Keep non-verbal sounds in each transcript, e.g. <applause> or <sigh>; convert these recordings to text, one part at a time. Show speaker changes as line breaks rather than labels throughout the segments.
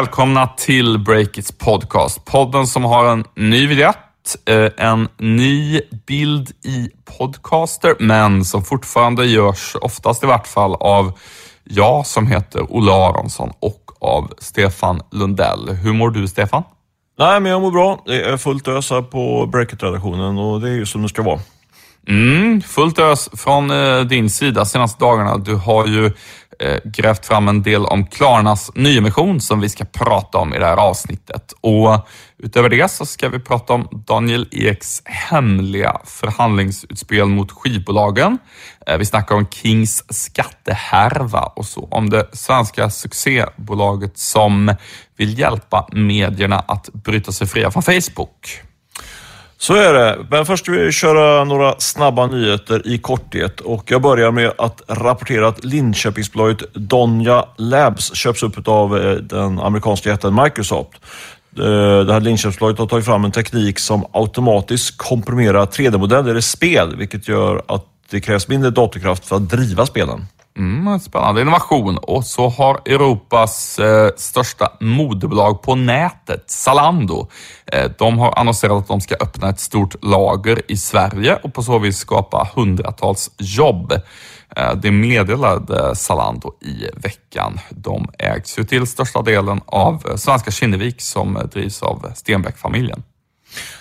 Välkomna till Breakits podcast. Podden som har en ny vignett, eh, en ny bild i podcaster, men som fortfarande görs, oftast i vart fall, av jag som heter Olle Aronsson och av Stefan Lundell. Hur mår du Stefan?
Nej, men jag mår bra. Det är fullt ös här på Breakit-redaktionen och det är ju som det ska vara.
Mm, fullt ös från eh, din sida senaste dagarna. Du har ju Eh, grävt fram en del om Klarnas nyemission som vi ska prata om i det här avsnittet. Och utöver det så ska vi prata om Daniel Eks hemliga förhandlingsutspel mot skivbolagen. Eh, vi snackar om Kings skattehärva och så om det svenska succébolaget som vill hjälpa medierna att bryta sig fria från Facebook.
Så är det. Men först vill vi köra några snabba nyheter i korthet. Och jag börjar med att rapportera att Linköpingsbolaget Donja Labs köps upp av eh, den amerikanska jätten Microsoft. Eh, det här Linköpingsbolaget har tagit fram en teknik som automatiskt komprimerar 3D-modeller i spel, vilket gör att det krävs mindre datorkraft för att driva spelen.
Mm, spännande innovation. Och så har Europas eh, största modebolag på nätet, Zalando, eh, de har annonserat att de ska öppna ett stort lager i Sverige och på så vis skapa hundratals jobb. Eh, det meddelade Zalando i veckan. De ägs ju till största delen av eh, Svenska Kinnevik som drivs av Stenbeck-familjen.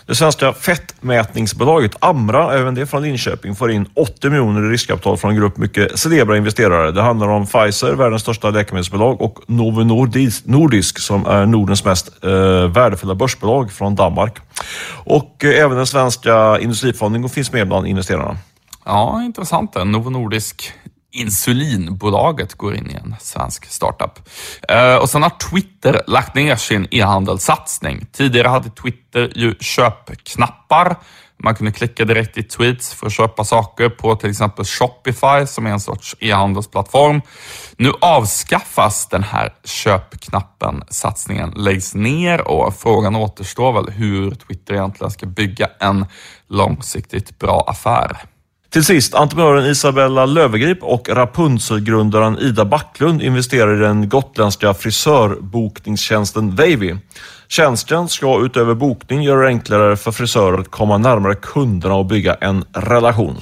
Det svenska fettmätningsbolaget Amra, även det från Linköping, får in 80 miljoner i riskkapital från en grupp mycket celebra investerare. Det handlar om Pfizer, världens största läkemedelsbolag, och Novo Nordisk, som är Nordens mest eh, värdefulla börsbolag från Danmark. Och eh, även den svenska industrifonden finns med bland investerarna.
Ja, intressant. Novo Nordisk Insulinbolaget går in i en svensk startup. Eh, och sen har Twitter lagt ner sin e-handelssatsning. Tidigare hade Twitter ju köpknappar. Man kunde klicka direkt i tweets för att köpa saker på till exempel Shopify som är en sorts e-handelsplattform. Nu avskaffas den här köpknappen. Satsningen läggs ner och frågan återstår väl hur Twitter egentligen ska bygga en långsiktigt bra affär.
Till sist, entreprenören Isabella Lövegrip och Rapunzel-grundaren Ida Backlund investerar i den gotländska frisörbokningstjänsten Wavy. Tjänsten ska utöver bokning göra det enklare för frisörer att komma närmare kunderna och bygga en relation.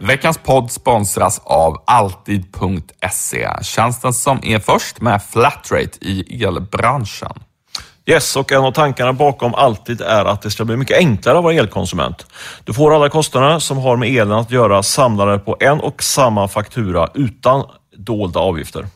Veckans podd sponsras av Alltid.se, tjänsten som är först med flatrate i elbranschen.
Yes, och en av tankarna bakom Alltid är att det ska bli mycket enklare att vara elkonsument. Du får alla kostnader som har med elen att göra samlade på en och samma faktura utan dolda avgifter.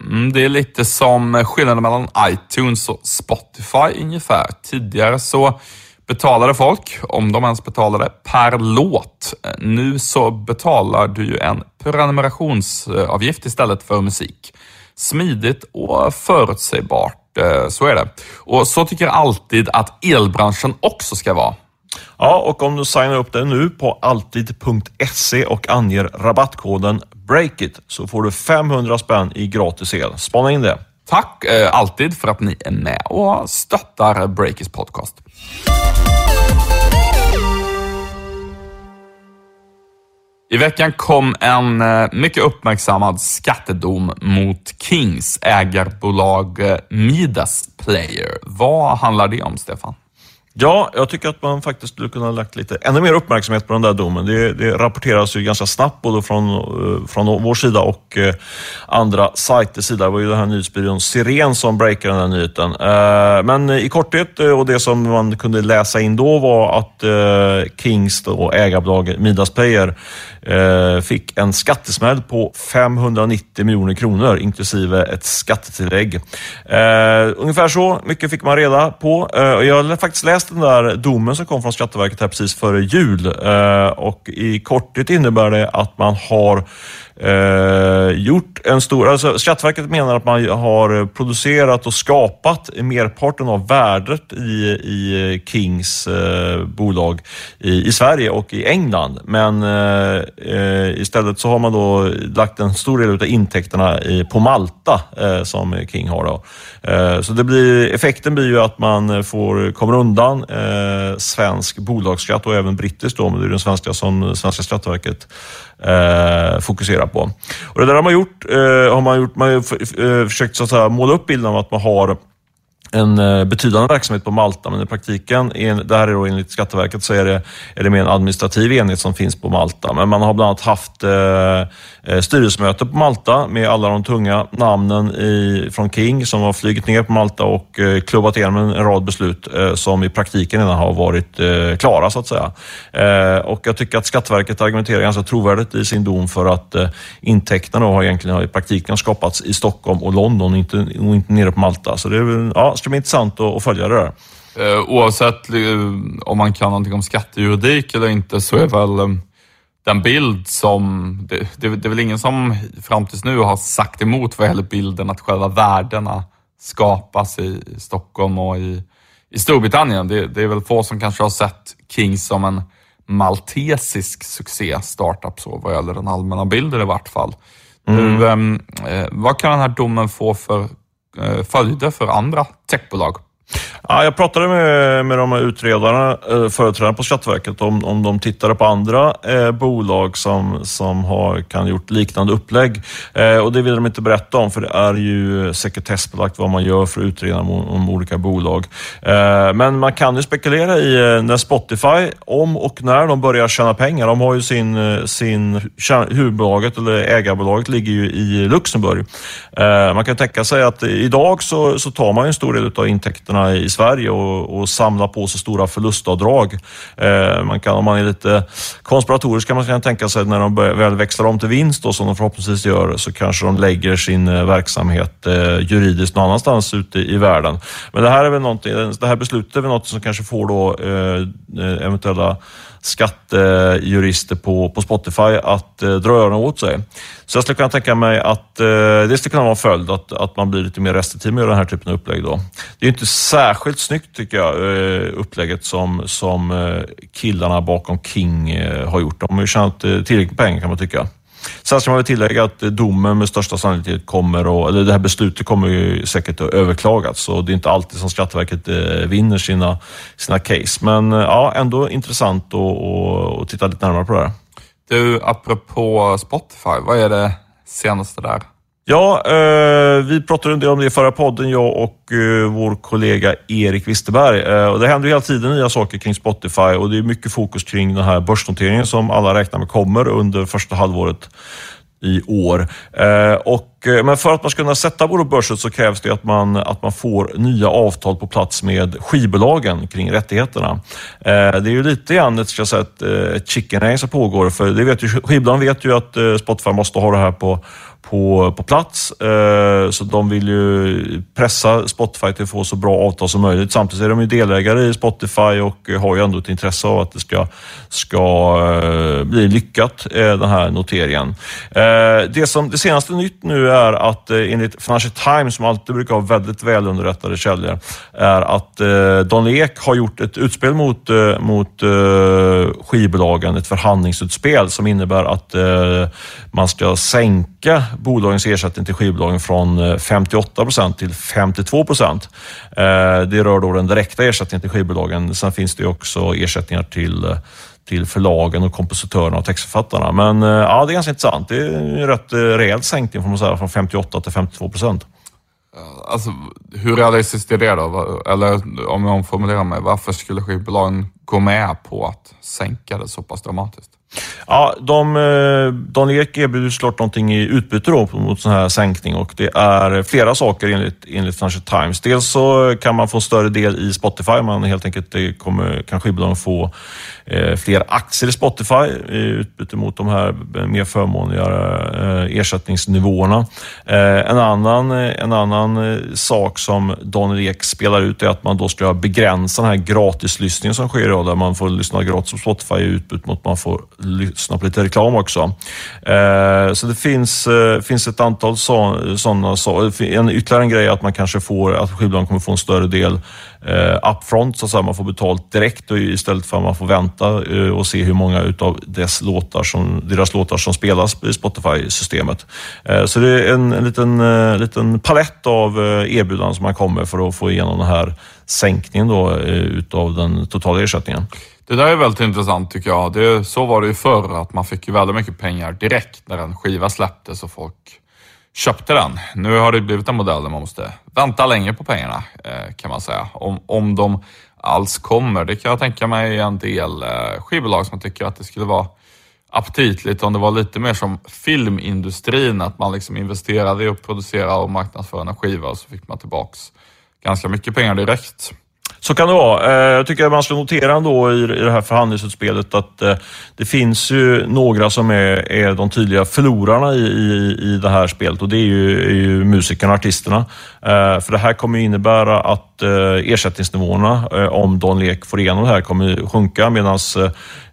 Mm, det är lite som skillnaden mellan iTunes och Spotify ungefär. Tidigare så betalade folk, om de ens betalade, per låt. Nu så betalar du ju en prenumerationsavgift istället för musik. Smidigt och förutsägbart så är det. Och så tycker jag alltid att elbranschen också ska vara.
Ja, och om du signar upp dig nu på alltid.se och anger rabattkoden BREAKIT så får du 500 spänn i gratis el. Spana in det.
Tack eh, alltid för att ni är med och stöttar Breakits podcast. I veckan kom en eh, mycket uppmärksammad skattedom mot Kings ägarbolag eh, Midas Player. Vad handlar det om, Stefan?
Ja, jag tycker att man faktiskt skulle kunna ha lagt lite ännu mer uppmärksamhet på den där domen. Det, det rapporteras ju ganska snabbt både från, eh, från vår sida och eh, andra sajters sida. Det var ju den här nyhetsbyrån Siren som breakade den här nyheten. Eh, men i korthet och det som man kunde läsa in då var att Kings och ägarbolaget Midaspayer fick en skattesmäll på 590 miljoner kronor inklusive ett skattetillägg. Ungefär så mycket fick man reda på. Jag har faktiskt läst läst den där domen som kom från Skatteverket här precis före jul eh, och i korthet innebär det att man har eh, gjort en stor... Alltså Skatteverket menar att man har producerat och skapat merparten av värdet i, i Kings eh, bolag i, i, Sverige och i England. Men eh, eh istället så har man då lagt en stor del av intäkterna i, på Malta eh, som King har. Då. Eh, så det blir, effekten blir ju att man får, kommer undan mellan eh, svensk bolagsskatt och även brittisk då, men det är den svenska som svenska Skatteverket eh, fokuserar på. Och det där har man gjort, eh, har man gjort, man har eh, försökt så att säga, måla upp bilden av att man har en eh, betydande verksamhet på Malta, men i praktiken, det här är då enligt Skatteverket, så är det, är det mer en administrativ enhet som finns på Malta. Men man har bland annat haft eh, eh, styrelsemöte på Malta med alla de tunga namnen i, från King som har flugit ner på Malta och eh, klubbat igenom en rad beslut eh, som i praktiken redan har varit eh, klara så att säga. Och jag tycker att Skatteverket argumenterar ganska trovärdigt i sin dom för att intäkterna har egentligen i praktiken skapats i Stockholm och London, inte, och inte nere på Malta. Så det är, ja, ska bli intressant att följa det där.
Oavsett om man kan någonting om skattejuridik eller inte så är väl den bild som, det, det, det, är väl ingen som fram tills nu har sagt emot vad gäller bilden att själva värdena skapas i Stockholm och i, i Storbritannien. Det, det är väl få som kanske har sett Kings som en maltesisk succé startup så vad gäller den allmänna bilden i vart fall. Mm. Du, ehm, eh, vad kan den här domen få för eh, Eh, följder för andra techbolag?
Ja, jag pratade med, med de här utredarna, eh, företrädarna på Skatteverket, om, om de tittade på andra eh, bolag som, som har kan gjort liknande upplägg. Eh, och Det vill de inte berätta om, för det är ju sekretessbelagt vad man gör för att utreda om, om olika bolag. Eh, men man kan ju spekulera i eh, när Spotify, om och när de börjar tjäna pengar. De har ju sin, eh, sin huvudbolaget, eller ägarbolaget, ligger ju i Luxemburg. man kan tänka sig att idag så, så tar man en stor del av intäkterna i Sverige och, och samla på sig stora förlustavdrag. Eh, man kan, om man är lite konspiratorisk kan man kan tänka sig att när de väl växlar om till vinst, då, som de förhoppningsvis gör, så kanske de lägger sin eh, verksamhet eh, juridiskt någon annanstans ute i, i världen. Men det här, är väl det här beslutet är väl något som kanske får då eh, eh, eventuella skattejurister på, på Spotify att eh, dra öronen åt sig. Så jag skulle kunna tänka mig att eh, det skulle kunna vara en följd att, att man blir lite mer restriktiv med den här typen av upplägg. Då. Det är inte särskilt snyggt tycker jag, eh, upplägget som, som eh, killarna bakom King eh, har gjort. De har ju tjänat tillräckligt tillräckligt pengar kan man tycka. Sen ska man väl tillägga att domen med största sannolikhet kommer, att, eller det här beslutet kommer ju säkert att överklagas. Så det är inte alltid som Skatteverket vinner sina, sina case. Men ja, ändå intressant att titta lite närmare på det här.
Du, apropå Spotify, vad är det senaste där?
Ja, eh, vi pratade en del om det i förra podden, jag och eh, vår kollega Erik Wisterberg. Eh, och det händer hela tiden nya saker kring Spotify och det är mycket fokus kring den här börsnoteringen som alla räknar med kommer under första halvåret i år. Eh, och, eh, men för att man ska kunna sätta bolag på börsen så krävs det att man, att man får nya avtal på plats med skivbolagen kring rättigheterna. Eh, det är ju lite grann ett, ska säga, ett, eh, ett chicken som pågår. För det vet ju, skivbolagen vet ju att eh, Spotify måste ha det här på på, på plats. Eh, så de vill ju pressa Spotify till att få så bra avtal som möjligt. Samtidigt är de ju delägare i Spotify och har ju ändå ett intresse av att det ska, ska eh, bli lyckat, eh, den här noteringen. Det, som, det senaste nytt nu är att enligt Financial Times, som alltid brukar ha väldigt välunderrättade källor, är att Don Ek har gjort ett utspel mot, mot skivbolagen, ett förhandlingsutspel som innebär att man ska sänka bolagens ersättning till skivbolagen från eh, 58 procent till 52 procent. Eh, det rör då den direkta ersättningen till skivbolagen. Sen finns det också ersättningar till eh, till förlagen och kompositörerna och textförfattarna. Men ja, det är ganska intressant. Det är en rätt rejäl sänkning får man säga, från 58 till 52 procent.
Alltså, hur realistiskt är det då? Eller om jag omformulerar mig, varför skulle skivbolagen gå med på att sänka det så pass dramatiskt?
Ja, de, eh, Ek erbjuder såklart någonting i utbyte då mot sån här sänkning och det är flera saker enligt, enligt Financial Times. Dels så kan man få större del i Spotify. Man helt enkelt kommer, kan skivbolagen få Eh, fler aktier i Spotify i utbyte mot de här eh, mer förmånliga eh, ersättningsnivåerna. En annan, en annan sak som Daniel Ek spelar ut är att man då ska begränsa den här gratislyssningen som sker idag, där man får lyssna gratis på Spotify i utbyte mot att man får lyssna på lite reklam också. Så det finns, finns ett antal sådana. Så, en, ytterligare en grej är att man kanske får, att skivbolagen kommer få en större del eh, upfront, så att säga. man får betalt direkt och istället för att man får vänta eh, och se hur många utav dess låtar som, deras låtar som spelas i Spotify-systemet. Eh, så det är en, en liten, eh, liten palett av eh, erbjudanden som man kommer för att få igenom den här sänkningen då, eh, utav den totala ersättningen.
Det där är väldigt intressant tycker jag. Det, så var det ju förr, att man fick ju väldigt mycket pengar direkt när en skiva släpptes och folk köpte den. Nu har det blivit en modell där man måste vänta länge på pengarna, eh, kan man säga. Om, om de alls kommer. Det kan jag tänka mig en del eh, skivbolag som tycker att det skulle vara aptitligt om det var lite mer som filmindustrin, att man liksom investerade i att producera och marknadsföra en skiva och så fick man tillbaks ganska mycket pengar direkt.
Så kan det vara. Eh, jag tycker man ska notera ändå i det här förhandlingsutspelet att eh, det finns ju några som är, är de tydliga förlorarna i, i, i det här spelet och det är ju, är ju musikerna, artisterna. Eh, för det här kommer innebära att ersättningsnivåerna, om Don Lek får igenom det här, kommer sjunka medan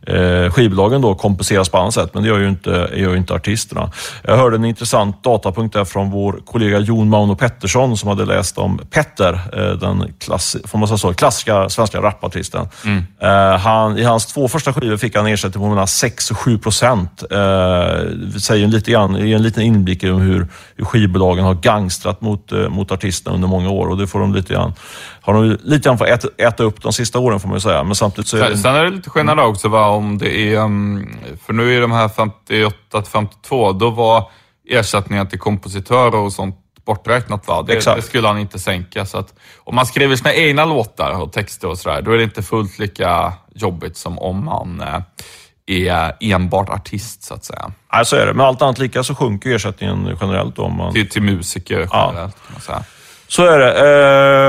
eh, skivbolagen då kompenseras på annat sätt, men det gör ju inte, gör ju inte artisterna. Jag hörde en intressant datapunkt där från vår kollega Jon Mauno Pettersson som hade läst om Petter, eh, den klass, får man säga så, klassiska svenska rapartisten. Mm. Eh, han, I hans två första skivor fick han ersättning på mellan 6 och 7 procent. Eh, säger lite grann, en liten inblick i hur, hur skivbolagen har gangstrat mot, eh, mot artisterna under många år och det får de lite grann har de lite grann fått äta, äta upp de sista åren får man ju säga. Men samtidigt så är
det... Sen är det lite skillnad också va, om det är, mm, för nu är de här 58 till 52, då var ersättningen till kompositörer och sånt borträknat. Va? Det, det, skulle han inte sänka. Så att, om man skriver sina egna låtar och texter och sådär, då är det inte fullt lika jobbigt som om man eh, är enbart artist så att säga.
Nej, så är det. Men allt annat lika så sjunker ersättningen generellt. Om man...
till, till musiker generellt ja. kan man säga.
Så är det.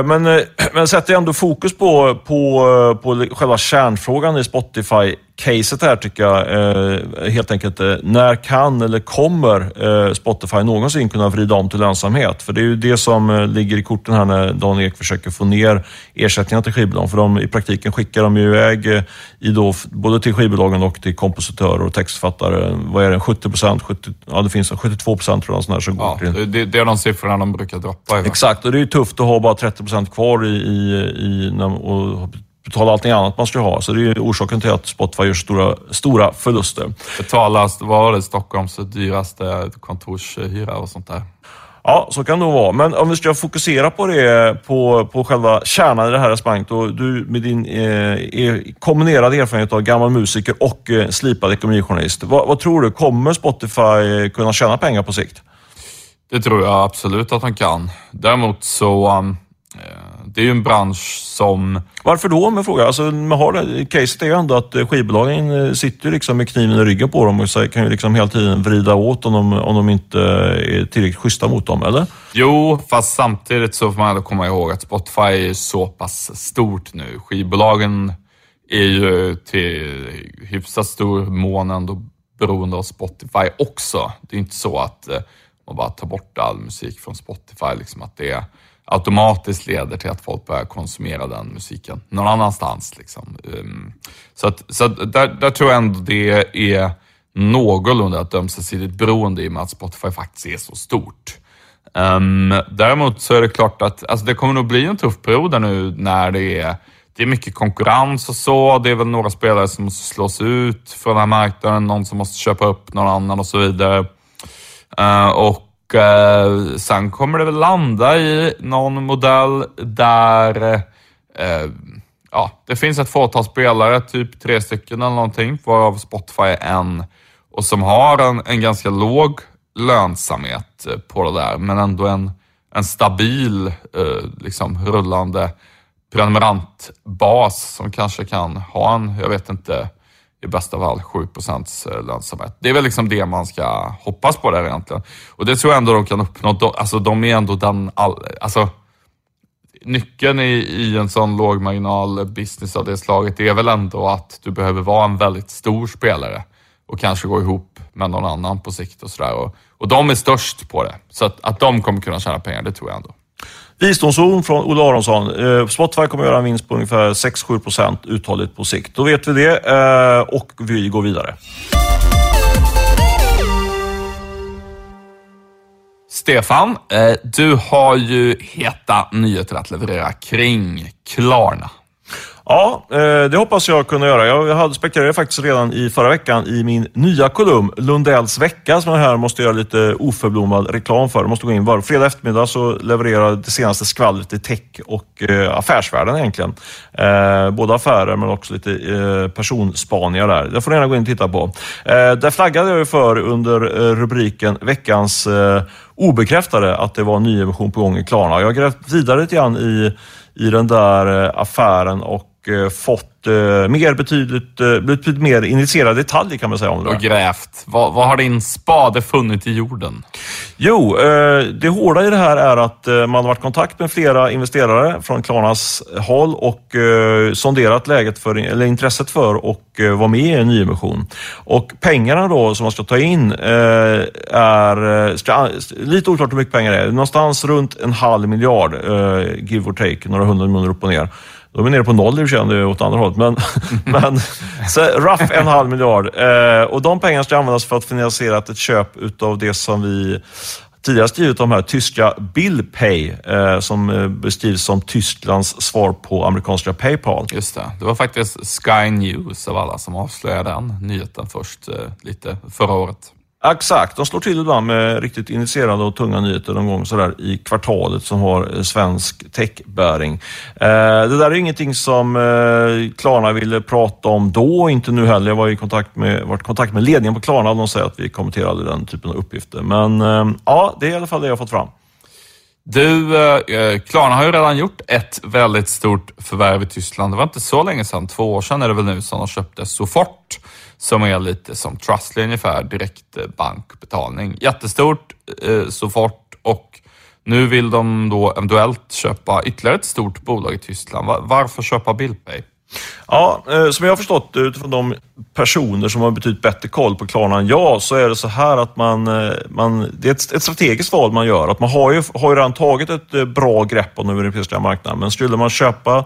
Eh, men, eh, <clears throat> men sätter ändå fokus på, på, på själva kärnfrågan i Spotify caset här tycker jag eh, helt enkelt eh, när kan eller kommer eh, Spotify någonsin kunna vrida om till lönsamhet? För det är ju det som eh, ligger i korten här när Dan Ek försöker få ner ersättningarna till skivbolagen. För de, i praktiken skickar de ju iväg eh, i då, både till skivbolagen och till kompositörer och textförfattare. Vad är det? 70 procent? ja, det finns 72 procent tror jag sån här som
ja, går till... Det, det är de siffrorna de brukar droppa.
Exakt, och det är ju tufft att ha bara 30 procent kvar i, i, i och betala allting annat man ska ha. Så det är orsaken till att Spotify gör stora, stora förluster.
Betalas, vad var det, Stockholms dyraste kontorshyra och sånt där?
Ja, så kan det nog vara. Men om vi ska fokusera på det, på, på själva kärnan i det här resonemanget. Och du med din eh, kombinerade erfarenhet av gammal musiker och eh, slipad ekonomijournalist. Vad, vad, tror du, kommer Spotify kunna tjäna pengar på sikt?
Det tror jag absolut att han kan. Däremot så um, det är ju en bransch som...
Varför då om jag frågar? Alltså, man har det, caset är ju ändå att skivbolagen eh, sitter liksom med kniven i ryggen på dem och kan ju liksom hela tiden vrida åt om de, om de inte är tillräckligt schyssta mot dem, eller?
Jo, fast samtidigt så får man ändå komma ihåg att Spotify är så pass stort nu. Skivbolagen är ju till hyfsat stor mån ändå beroende av Spotify också. Det är inte så att eh, man bara tar bort all musik från Spotify, liksom att det är automatiskt leder till att folk börjar konsumera den musiken någon annanstans. Liksom. Ehm, så att, så att där, där, tror jag ändå det är någorlunda ett ömsesidigt beroende i och med att Spotify faktiskt är så stort. Um, däremot så är det klart att alltså det kommer nog bli en tuff period nu när det är, det är mycket konkurrens och så. Det är väl några spelare som måste slås ut från den här marknaden, någon som måste köpa upp någon annan och så vidare. Uh, och eh, sen kommer det väl landa i någon modell där eh, ja, det finns ett fåtal spelare, typ tre stycken eller någonting, varav Spotify är en. Och som har en, en ganska låg lönsamhet eh, på det där, men ändå en, en stabil, eh, liksom rullande prenumerantbas som kanske kan ha en, jag vet inte, i bästa fall 7 eh, lönsamhet. Det är väl liksom det man ska hoppas på där egentligen. Och det tror jag ändå de kan uppnå. De, alltså de är ändå den, all, alltså nyckeln i, i en sån lågmarginal business av det slaget är väl ändå att du behöver vara en väldigt stor spelare och kanske gå ihop med någon annan på sikt och sådär. Och, och de är störst på det. Så att, att de kommer kunna tjäna pengar, det tror jag ändå.
Visdomsord från Olle Aronsson. Eh, Spotify kommer att göra en vinst på ungefär 6-7 procent uthålligt på sikt. Då vet vi det eh, och vi går vidare.
Stefan, eh, du har ju heta nyheter att leverera kring Klarna.
Ja, eh, det hoppas jag kunna göra. Jag spekulerade faktiskt redan i förra veckan i min nya kolumn Lundells vecka som jag här måste göra lite oförblommad reklam för. Jag måste gå in var fredag eftermiddag så levererar det senaste skvallret i tech och eh, affärsvärlden egentligen. Eh, både affärer men också lite personspaningar där. Det får ni gärna gå in och titta på. Där flaggade jag för under rubriken veckans obekräftade att det var en nyemission på gång i Klarna. Jag har grävt vidare lite grann i i den där affären och Eh, fått eh, mer betydligt, eh, betydligt mer initierade detaljer kan man säga om det.
Och grävt. Vad, vad, har din spade funnit i jorden?
Jo, det hårda i det här är att man har varit i kontakt med flera investerare från Klarnas håll och sonderat läget för, eller intresset för att vara med i en nyemission. Och pengarna då som man ska ta in är lite oklart hur mycket pengar det är. Någonstans runt en halv miljard, give or take, några hundra miljoner upp och ner. Då är vi nere på noll i och för sig, åt andra hållet. Men, <laughs> men så rough en halv miljard. Eh, och de pengarna ska användas för att finansiera ett köp utav det som vi tidigare skrivit om här, tyska Billpay, eh, som eh, beskrivs som Tysklands svar på amerikanska Paypal.
Just det. Det var faktiskt Sky News av alla som avslöjade den nyheten först eh, lite förra året.
Exakt, de slår till ibland med riktigt initierade och tunga nyheter någon gång sådär i kvartalet som har eh, svensk techbäring. Eh, det där är ingenting som eh, Klarna ville prata om då, inte nu heller. Jag var i kontakt med, varit i kontakt med ledningen på Klarna och de säger att vi kommenterade den typen av uppgifter. Men eh, ja, det är i alla fall det jag har fått fram.
Du, eh, eh, Klarna har ju redan gjort ett väldigt stort förvärv i Tyskland. Det var inte så länge sedan, två år sedan är det väl nu, som de köpte Sofort som är lite som Trustly ungefär, direkt eh, bankbetalning. Jättestort eh, Sofort och nu vill de då eventuellt köpa ytterligare ett stort bolag i Tyskland. Varför köpa Billpay?
Ja, eh, som jag har förstått utifrån de personer som har betydligt bättre koll på Klarna än jag, så är det så här att man, eh, man det är ett, ett strategiskt val man gör. Att man har ju, har ju redan tagit ett eh, bra grepp om den europeiska marknaden, men skulle man köpa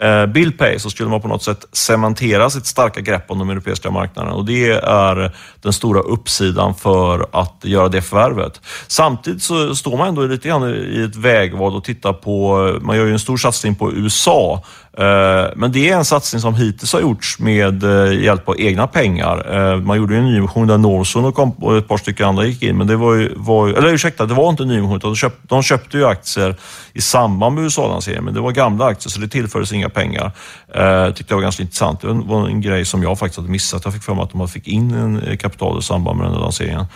Eh, Bill Billpay så skulle man på något sätt cementera sitt starka grepp om de europeiska marknaderna. och det är den stora uppsidan för att göra det förvärvet. Samtidigt så står man ändå lite grann i ett vägval och tittar på, man gör ju en stor satsning på USA eh, men det är en satsning som hittills har gjorts med eh, hjälp av egna pengar. Man gjorde ju en nyemission där Norson och ett par stycken andra gick in, men det var ju, var, eller ursäkta, det var inte en nyemission, de köpte, de köpte ju aktier i samband med USA-lanseringen, men det var gamla aktier så det tillfördes inga pengar. Jag tyckte det var ganska intressant. Det var en grej som jag faktiskt hade missat. Jag fick för mig att de fick in en kapital i samband med den lanseringen.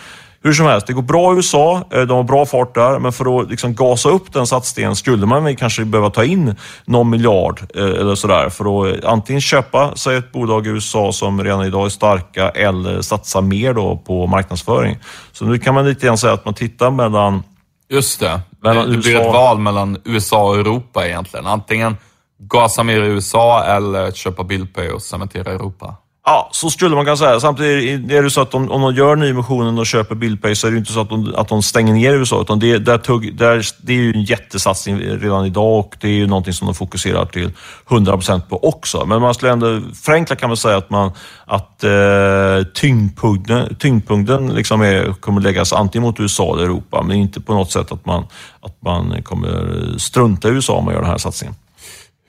Hur som helst, det går bra i USA, eh, de har bra fart där, men för att liksom gasa upp den satsningen skulle man kanske behöva ta in någon miljard eh, eller sådär för att antingen köpa sig ett bolag i USA som redan idag är starka eller satsa mer då på marknadsföring. Så nu kan man lite grann säga att man tittar mellan
Just det, mellan det blir USA... ett val mellan USA och Europa egentligen. Antingen gasa mer i USA eller köpa Bilpay och cementera Europa.
Ja, så skulle man kunna säga. Samtidigt är det så att om, om de gör nyemissionen och köper Bilpay så är det inte så att de, att de stänger ner USA. Utan det, där tugg, där, det är ju en jättesatsning redan idag och det är ju någonting som de fokuserar till 100% på också. Men man skulle ändå förenkla kan man säga att, man, att eh, tyngdpunkten, tyngdpunkten liksom är, kommer läggas antingen mot USA eller Europa, men inte på något sätt att man, att man kommer strunta i USA om man gör den här satsningen.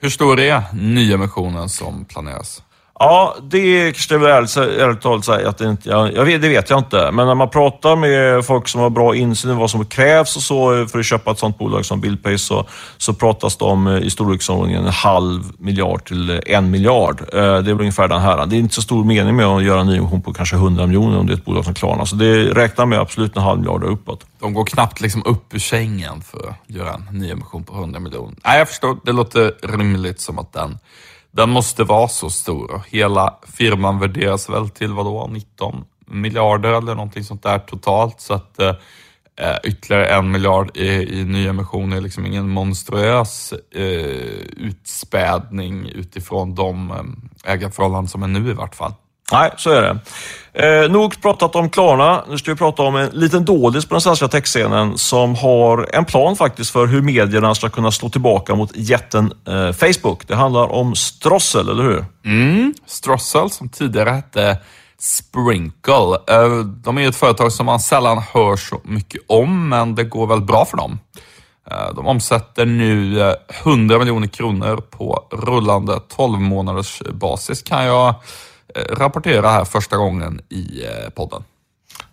Hur stor är nyemissionen som planeras?
Ja, det kanske jag ärligt, ärligt talat säga att det inte, jag, jag vet, det vet jag inte. Men när man pratar med folk som har bra insyn i vad som krävs och så för att köpa ett sånt bolag som Billpay så, så pratas det om eh, i storleksordningen en halv miljard till eh, en miljard. Eh, det är väl ungefär den här. Det är inte så stor mening med att göra en nyemission på kanske 100 miljoner om det är ett bolag som Klarna. Så det räknar med absolut en halv miljard uppåt.
De går knappt liksom upp ur sängen för att göra en nyemission på 100 miljoner. Nej, jag förstår. Det låter rimligt som att den den måste vara så stor. Hela firman värderas väl till vadå, 19 miljarder eller någonting sånt där totalt. Så att eh, eh ytterligare en miljard i, i nyemission är liksom ingen monstruös eh, utspädning utifrån de eh, ägarförhållanden som är nu i vart fall.
Nej, så är det. Eh, nog pratat om Klarna. Nu ska vi prata om en liten dålis på den svenska techscenen som har en plan faktiskt för hur medierna ska kunna slå tillbaka mot jätten eh, Facebook. Det handlar om Strossel, eller hur?
Mm, Strossel, som tidigare hette Sprinkle. Eh, de är ett företag som man sällan hör så mycket om, men det går väl bra för dem. Eh, de omsätter nu eh, 100 miljoner kronor på rullande 12 månaders basis kan jag rapportera här första gången i podden.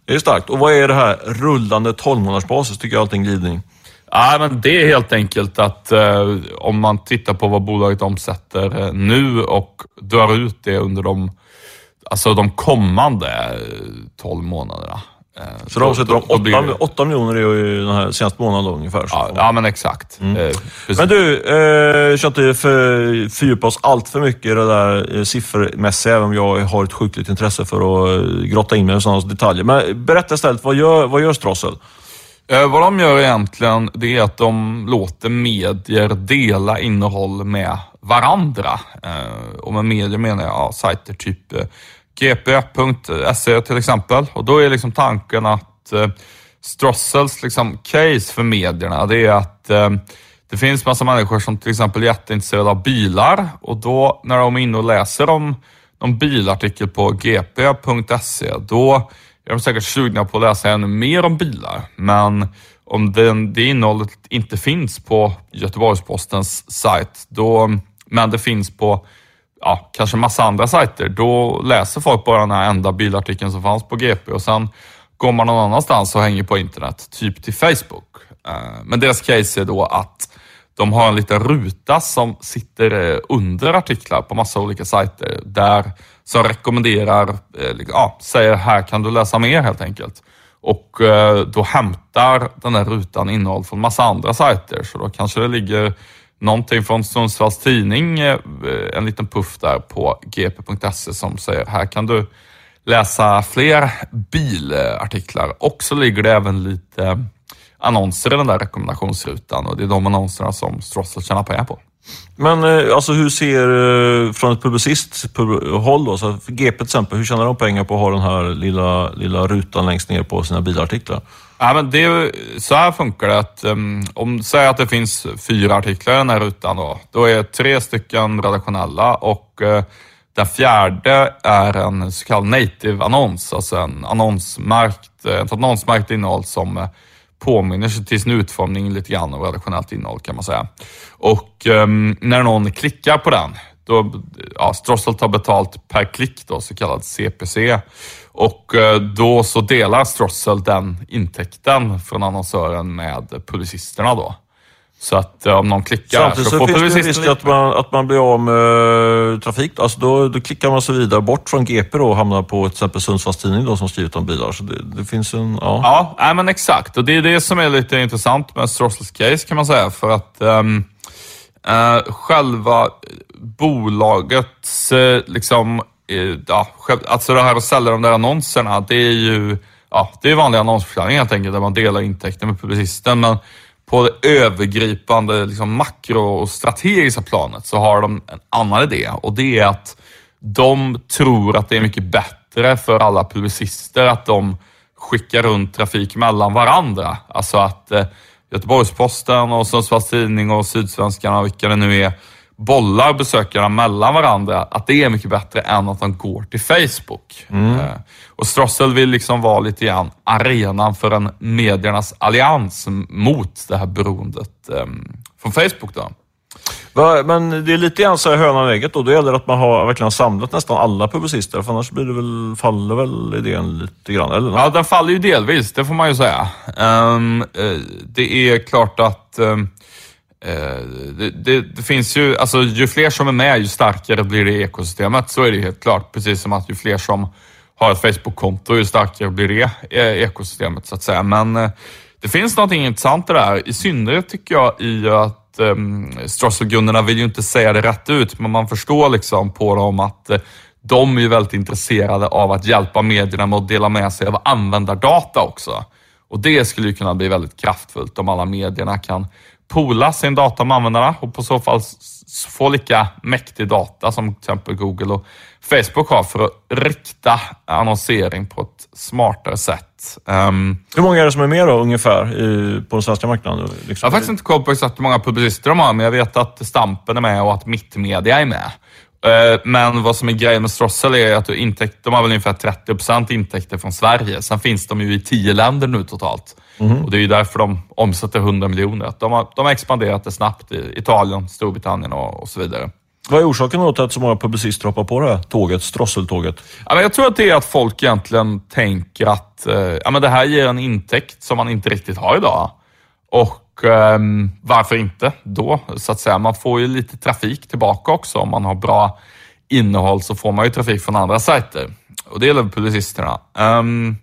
Det är starkt. Och vad är det här rullande 12 månaders basis? Tycker jag allting glidning.
Ja, men det är helt enkelt att eh, om man tittar på vad bolaget omsätter eh, nu och drar ut det under de alltså de kommande 12 månaderna.
Eh, så de sätter de 8, 8 miljoner är ju den här senaste månaden ungefär.
Ja, ja, men exakt. Mm.
Eh, men du, eh, ska inte för, fördjupa oss allt för mycket i det där eh, siffermässiga, även om jag har ett sjukligt intresse för att eh, grotta in mig i sådana detaljer. Men berätta istället, vad gör, vad gör Strossel?
Eh, vad de gör egentligen, det är att de låter medier dela innehåll med varandra. Och med medier menar jag ja, sajter typ gp.se till exempel. Och då är liksom tanken att eh, Strossels liksom case för medierna, det är att eh, det finns massa människor som till exempel är jätteintresserade av bilar och då när de är inne och läser om någon bilartikel på gp.se, då är de säkert sugna på att läsa ännu mer om bilar. Men om den, det innehållet inte finns på Göteborgs-Postens sajt, då, men det finns på ja, kanske massa andra sajter, då läser folk bara den här enda bilartikeln som fanns på GP och sen går man någon annanstans och hänger på internet, typ till Facebook. Eh, men deras case är då att de har en liten ruta som sitter eh, under artiklar på massa olika sajter där som rekommenderar, eh, liksom, ja, säger här kan du läsa mer helt enkelt. Och då hämtar den här rutan innehåll från massa andra sajter. Så då kanske det ligger någonting från Sundsvalls Tidning, eh, eh, en liten puff där på gp.se som säger här kan du läsa fler bilartiklar och så ligger det även lite annonser i den där rekommendationsrutan och det är de annonserna som Strossel tjänar pengar på.
Men eh, alltså hur ser, från ett publicisthåll då, så GP till exempel, hur tjänar de pengar på att ha den här lilla, lilla rutan längst ner på sina bilartiklar?
Ja, men det, så här funkar det. Att, um, om säg att det finns fyra artiklar i den här rutan. Då, då är tre stycken redaktionella och uh, den fjärde är en så kallad native-annons. Alltså en annonsmärkt, eh, ett annonsmärkt innehåll som eh, påminner sig till sin utformning lite grann om redaktionellt innehåll kan man säga. Och um, när någon klickar på den, då, ja, Strossel tar betalt per klick, då, så kallad CPC. Och eh, då så delar Strossel den intäkten från annonsören med publicisterna då. Så att om någon klickar
Samtidigt så, så finns det risk att man, att man blir av med eh, trafik. Alltså då, då klickar man sig vidare bort från GP då och hamnar på till exempel Sundsvalls Tidning då, som skrivit om bilar. Så det, det finns en... Ja,
ja nej, men exakt. Och det är det som är lite intressant med Strossels case kan man säga. För att um, uh, själva bolagets uh, liksom ja, alltså det här att sälja de där annonserna, det är ju ja, det är vanlig annonsförsäljning helt enkelt, där man delar intäkter med publicisten. Men på det övergripande liksom, makro och strategiska planet så har de en annan idé och det är att de tror att det är mycket bättre för alla publicister att de skickar runt trafik mellan varandra. Alltså att eh, Göteborgs-Posten och Sundsvalls Tidning och Sydsvenskan och vilka det nu är bollar besökarna mellan varandra, att det är mycket bättre än att de går till Facebook. Mm. Eh, och Strossel vill liksom vara lite grann arenan för en mediernas allians mot det här beroendet eh, från Facebook. Då.
Men det är lite grann så här hönan och ägget då. Då gäller det att man har verkligen samlat nästan alla publicister, för annars blir det väl, faller väl idén lite grann, eller?
Ja, den faller ju delvis, det får man ju säga. Um, det är klart att um, Eh, Eh, det, det, det, finns ju, alltså ju fler som är med, ju starkare blir det ekosystemet. Så är det helt klart. Precis som att ju fler som har ett Facebook-konto, ju starkare blir det eh, ekosystemet så att säga. Men eh, det finns någonting intressant i det här, I synnerhet tycker jag i att ehm, um, Strasselgunnorna vill ju inte säga det rätt ut, men man förstår liksom på dem att de är ju väldigt intresserade av att hjälpa medierna med att dela med sig av användardata också. Och det skulle ju kunna bli väldigt kraftfullt om alla medierna kan pola sin data med användarna och på så fall få lika mäktig data som till exempel Google och Facebook har för att rikta annonsering på ett smartare sätt. Um,
hur många är det som är med då ungefär i, på den svenska marknaden?
Liksom? Jag har faktiskt inte koll på exakt hur många publicister de har, men jag vet att Stampen är med och att Mittmedia är med. Uh, men vad som är grejen med Strossel är att intäkt, de har väl ungefär 30% intäkter från Sverige. Sen finns de ju i tio länder nu totalt. Mm. Och Det är ju därför de omsätter 100 miljoner. De har, de har expanderat det snabbt i Italien, Storbritannien och, och så vidare.
Vad är orsaken till att så många publicister hoppar på det här tåget, strosseltåget?
Ja, jag tror att det är att folk egentligen tänker att eh, ja, men det här ger en intäkt som man inte riktigt har idag. Och eh, varför inte då, så att säga. Man får ju lite trafik tillbaka också. Om man har bra innehåll så får man ju trafik från andra sajter. Och det gäller publicisterna. Um,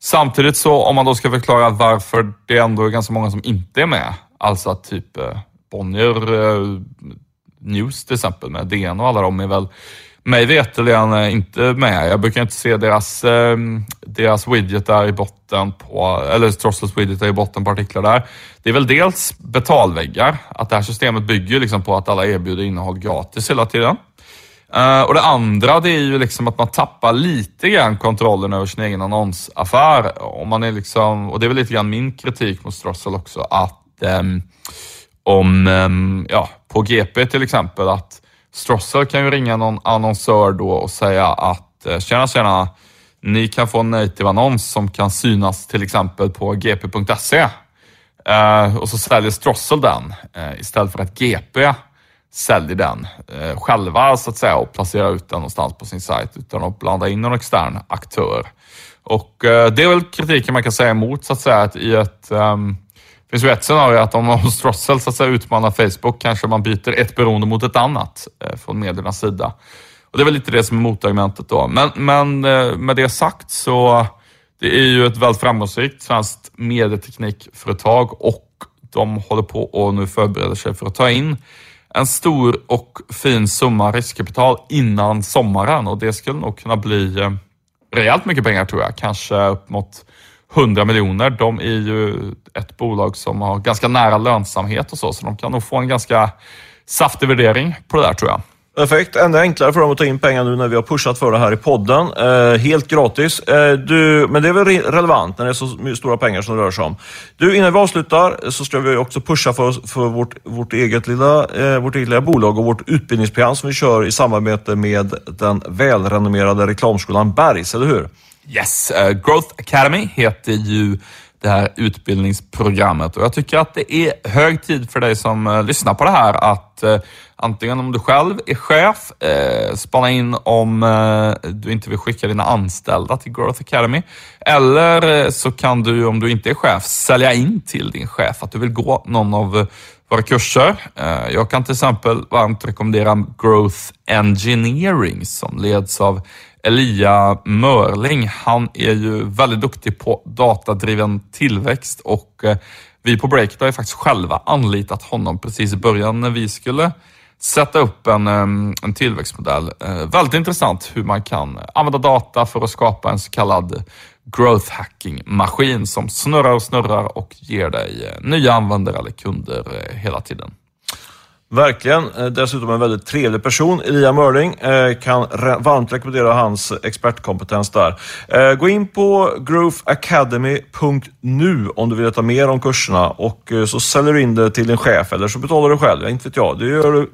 samtidigt så, om man då ska förklara varför det ändå är ganska många som inte är med. Alltså att typ eh, Bonnier eh, News till exempel med DN och alla de är väl mig veterligen eh, inte med. Jag brukar inte se deras, eh, deras widget där i botten på, eller Strossels widget där i botten på artiklar där. Det är väl dels betalväggar, att det här systemet bygger liksom på att alla erbjuder innehåll gratis hela tiden. Eh, och det andra det är ju liksom att man tappar lite grann kontrollen över sin egen annonsaffär. Och, man är liksom, och det är väl lite grann min kritik mot Strossel också, att um, om, um, ja, på GP till exempel, att Strossel kan ju ringa någon annonsör då och säga att eh, tjena tjena, ni kan få en native annons som kan synas till exempel på gp.se. Eh, och så säljer Strossel den eh, istället för att GP säljer den själva så att säga och placerar ut den någonstans på sin sajt utan att blanda in någon extern aktör. Och det är väl kritiken man kan säga emot så att säga att i ett um, det finns ju ett scenario att om man så att säga, utmanar Facebook kanske man byter ett beroende mot ett annat eh, från mediernas sida. Och Det är väl lite det som är motargumentet då. Men, men eh, med det sagt så det är ju ett väldigt framgångsrikt svenskt medieteknikföretag och de håller på och nu förbereder sig för att ta in en stor och fin summa riskkapital innan sommaren och det skulle nog kunna bli eh, rejält mycket pengar tror jag. Kanske upp mot 100 miljoner. De är ju ett bolag som har ganska nära lönsamhet och så, så de kan nog få en ganska saftig värdering på det där tror jag.
Perfekt. Ännu enklare för dem att ta in pengar nu när vi har pushat för det här i podden. Eh, helt gratis. Eh, du, men det är väl relevant när det är så stora pengar som det rör sig om. Du, innan vi avslutar så ska vi också pusha för, för vårt, vårt, eget lilla, eh, vårt eget lilla bolag och vårt utbildningsprogram som vi kör i samarbete med den välrenommerade reklamskolan Bergs, eller hur?
Yes, uh, Growth Academy heter ju det här utbildningsprogrammet och jag tycker att det är hög tid för dig som eh, lyssnar på det här att eh, antingen om du själv är chef, eh, spana in om du inte vill skicka dina anställda till Growth Academy. Eller så kan du, om du inte är chef, sälja in till din chef att du vill gå någon av våra kurser. Jag kan till exempel varmt rekommendera Growth Engineering som leds av Elia Mörling, han är ju väldigt duktig på datadriven tillväxt och eh, vi på Breakit har ju faktiskt själva anlitat honom precis i början när vi skulle sätta upp en, en tillväxtmodell. Eh, väldigt intressant hur man kan använda data för att skapa en så kallad growth hacking-maskin som snurrar och snurrar och ger dig eh, nya användare eller kunder hela tiden.
Verkligen. Eh, dessutom en väldigt trevlig person. Elia Mörling eh, kan varmt rekommendera hans expertkompetens där. Eh, gå in på growthacademy.nu om du vill veta mer om kurserna och så säljer du in det till din chef eller så betalar du själv. Inte vet jag. Det gör du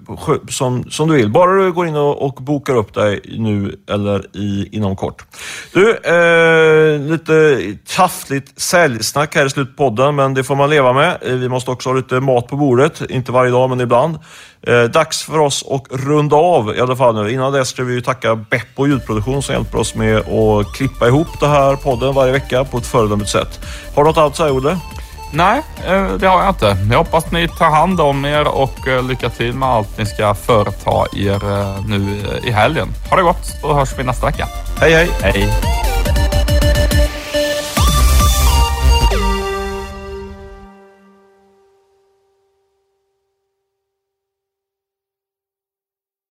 som, som du vill. Bara du går in och, och bokar upp dig nu eller i, inom kort. Du, eh, lite taffligt säljsnack här i slutpodden, men det får man leva med. Vi måste också ha lite mat på bordet. Inte varje dag, men ibland. Eh, dags för oss att runda av i alla fall nu. Innan dess ska vi tacka Beppo ljudproduktion som hjälper oss med att klippa ihop den här podden varje vecka på ett föredömligt sätt. Har du något annat att säga, Olle?
Nej, eh, det har jag inte. Jag hoppas att ni tar hand om er och eh, lycka till med allt ni ska företa er nu i helgen. Ha det gott, så hörs vi nästa vecka.
Hej, hej!
Hej!